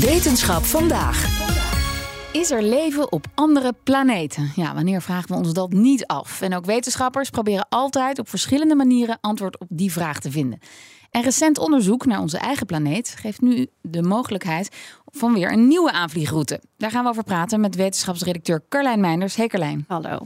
Wetenschap vandaag. Is er leven op andere planeten? Ja, wanneer vragen we ons dat niet af? En ook wetenschappers proberen altijd op verschillende manieren antwoord op die vraag te vinden. En recent onderzoek naar onze eigen planeet geeft nu de mogelijkheid van weer een nieuwe aanvliegroute. Daar gaan we over praten met wetenschapsredacteur Carlijn Meinders. Hey Carlijn. Hallo.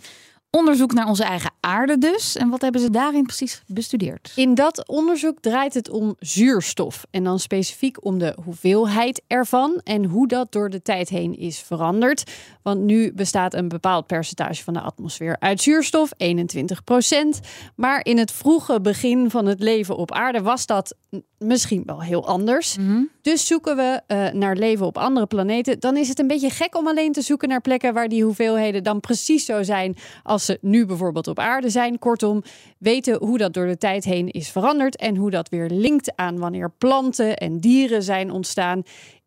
Onderzoek naar onze eigen aarde dus. En wat hebben ze daarin precies bestudeerd? In dat onderzoek draait het om zuurstof. En dan specifiek om de hoeveelheid ervan en hoe dat door de tijd heen is veranderd. Want nu bestaat een bepaald percentage van de atmosfeer uit zuurstof, 21 procent. Maar in het vroege begin van het leven op aarde was dat misschien wel heel anders. Dus zoeken we uh, naar leven op andere planeten. Dan is het een beetje gek om alleen te zoeken naar plekken waar die hoeveelheden dan precies zo zijn als ze nu bijvoorbeeld op aarde zijn. Kortom, weten hoe dat door de tijd heen is veranderd en hoe dat weer linkt aan wanneer planten en dieren zijn ontstaan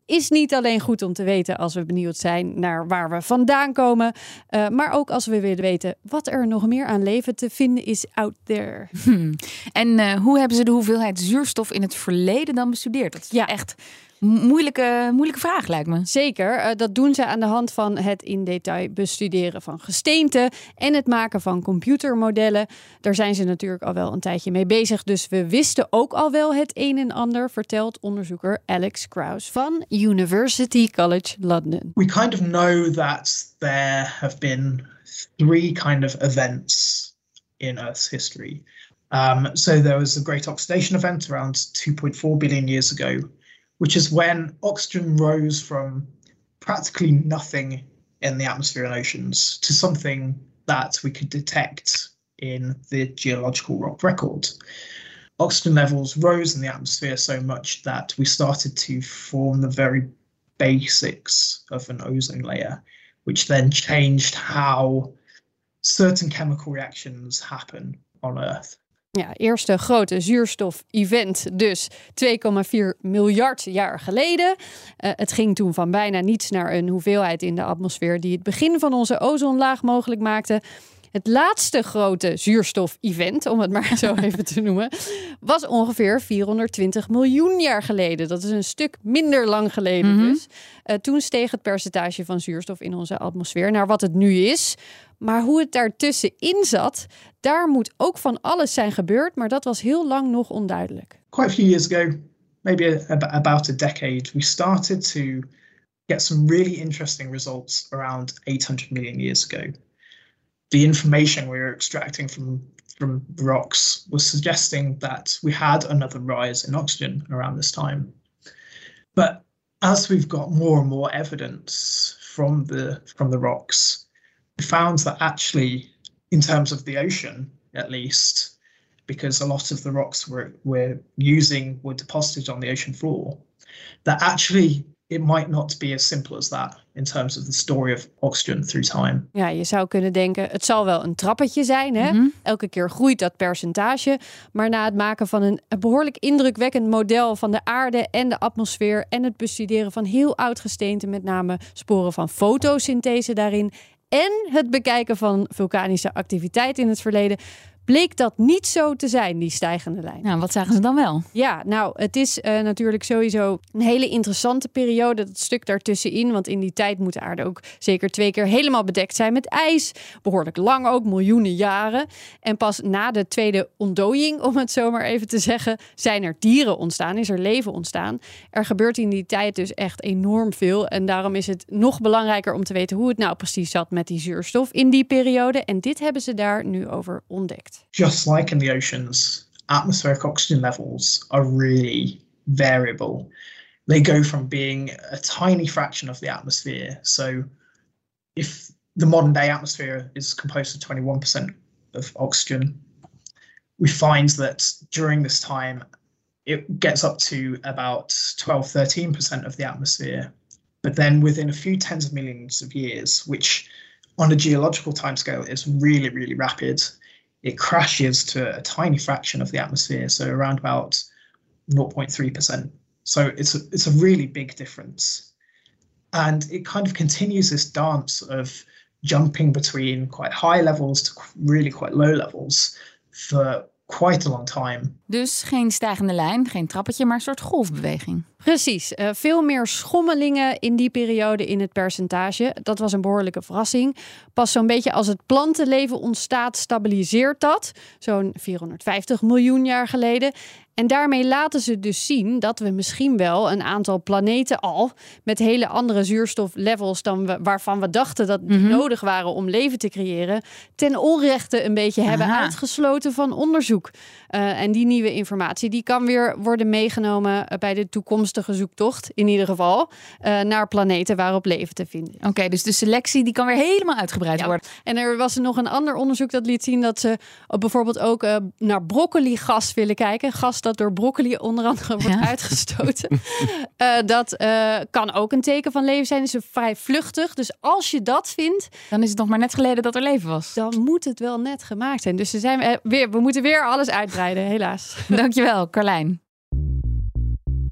is niet alleen goed om te weten als we benieuwd zijn naar waar we vandaan komen, uh, maar ook als we willen weten wat er nog meer aan leven te vinden is out there. Hmm. En uh, hoe hebben ze de hoeveelheid zuurstof in het verleden dan bestudeerd? Dat is ja. echt moeilijke, moeilijke vraag, lijkt me. Zeker. Uh, dat doen ze aan de hand van het in detail bestuderen van gesteenten en het maken van computermodellen. Daar zijn ze natuurlijk al wel een tijdje mee bezig. Dus we wisten ook al wel het een en ander, vertelt onderzoeker Alex Krauss van University College London. We kind of know that there have been three kind of events in Earth's history. Um, so there was a great oxidation event around 2.4 billion years ago. Which is when oxygen rose from practically nothing in the atmosphere and oceans to something that we could detect in the geological rock record. Oxygen levels rose in the atmosphere so much that we started to form the very basics of an ozone layer, which then changed how certain chemical reactions happen on Earth. Ja, eerste grote zuurstof-event dus 2,4 miljard jaar geleden. Uh, het ging toen van bijna niets naar een hoeveelheid in de atmosfeer die het begin van onze ozonlaag mogelijk maakte. Het laatste grote zuurstof-event, om het maar zo even te noemen, was ongeveer 420 miljoen jaar geleden. Dat is een stuk minder lang geleden mm -hmm. dus. Uh, toen steeg het percentage van zuurstof in onze atmosfeer naar wat het nu is. Maar hoe het daartussenin zat, daar moet ook van alles zijn gebeurd, maar dat was heel lang nog onduidelijk. Quite a few years ago, maybe about a decade, we started to get some really interesting results around 800 million years ago. The information we were extracting from from rocks was suggesting that we had another rise in oxygen around this time. But as we've got more and more evidence from the from the rocks, we found that actually, in terms of the ocean, at least, because a lot of the rocks we're, we're using were deposited on the ocean floor, that actually it might not be as simple as that in terms of the story of oxygen through time. Ja, je zou kunnen denken, het zal wel een trappetje zijn. Hè? Mm -hmm. Elke keer groeit dat percentage. Maar na het maken van een behoorlijk indrukwekkend model van de aarde en de atmosfeer en het bestuderen van heel oud gesteente, met name sporen van fotosynthese daarin en het bekijken van vulkanische activiteit in het verleden bleek dat niet zo te zijn, die stijgende lijn. Nou, wat zagen ze dan wel? Ja, nou, het is uh, natuurlijk sowieso een hele interessante periode, dat stuk daartussenin. Want in die tijd moet de aarde ook zeker twee keer helemaal bedekt zijn met ijs. Behoorlijk lang ook, miljoenen jaren. En pas na de tweede ontdooiing, om het zo maar even te zeggen, zijn er dieren ontstaan, is er leven ontstaan. Er gebeurt in die tijd dus echt enorm veel. En daarom is het nog belangrijker om te weten hoe het nou precies zat met die zuurstof in die periode. En dit hebben ze daar nu over ontdekt. Just like in the oceans, atmospheric oxygen levels are really variable. They go from being a tiny fraction of the atmosphere. So, if the modern day atmosphere is composed of 21% of oxygen, we find that during this time, it gets up to about 12, 13% of the atmosphere. But then within a few tens of millions of years, which on a geological timescale is really, really rapid, it crashes to a tiny fraction of the atmosphere, so around about 0.3%. So it's a, it's a really big difference. And it kind of continues this dance of jumping between quite high levels to really quite low levels for quite a long time. Dus geen stijgende lijn, geen trappetje, maar een soort golfbeweging. Precies. Uh, veel meer schommelingen in die periode in het percentage. Dat was een behoorlijke verrassing. Pas zo'n beetje als het plantenleven ontstaat, stabiliseert dat. Zo'n 450 miljoen jaar geleden. En daarmee laten ze dus zien dat we misschien wel een aantal planeten al met hele andere zuurstoflevels dan we, waarvan we dachten dat die nodig waren om leven te creëren, ten onrechte een beetje hebben uitgesloten van onderzoek. Uh, en die nieuwe informatie die kan weer worden meegenomen bij de toekomstige zoektocht, in ieder geval, uh, naar planeten waarop leven te vinden. Oké, okay, dus de selectie die kan weer helemaal uitgebreid ja. worden. En er was nog een ander onderzoek dat liet zien dat ze bijvoorbeeld ook uh, naar broccoli-gas willen kijken. Gas dat door broccoli onder andere wordt ja. uitgestoten. uh, dat uh, kan ook een teken van leven zijn. Is vrij vluchtig. Dus als je dat vindt, dan is het nog maar net geleden dat er leven was. Dan moet het wel net gemaakt zijn. Dus we, zijn weer, we moeten weer alles uitbreiden, helaas. Dankjewel, Carlijn.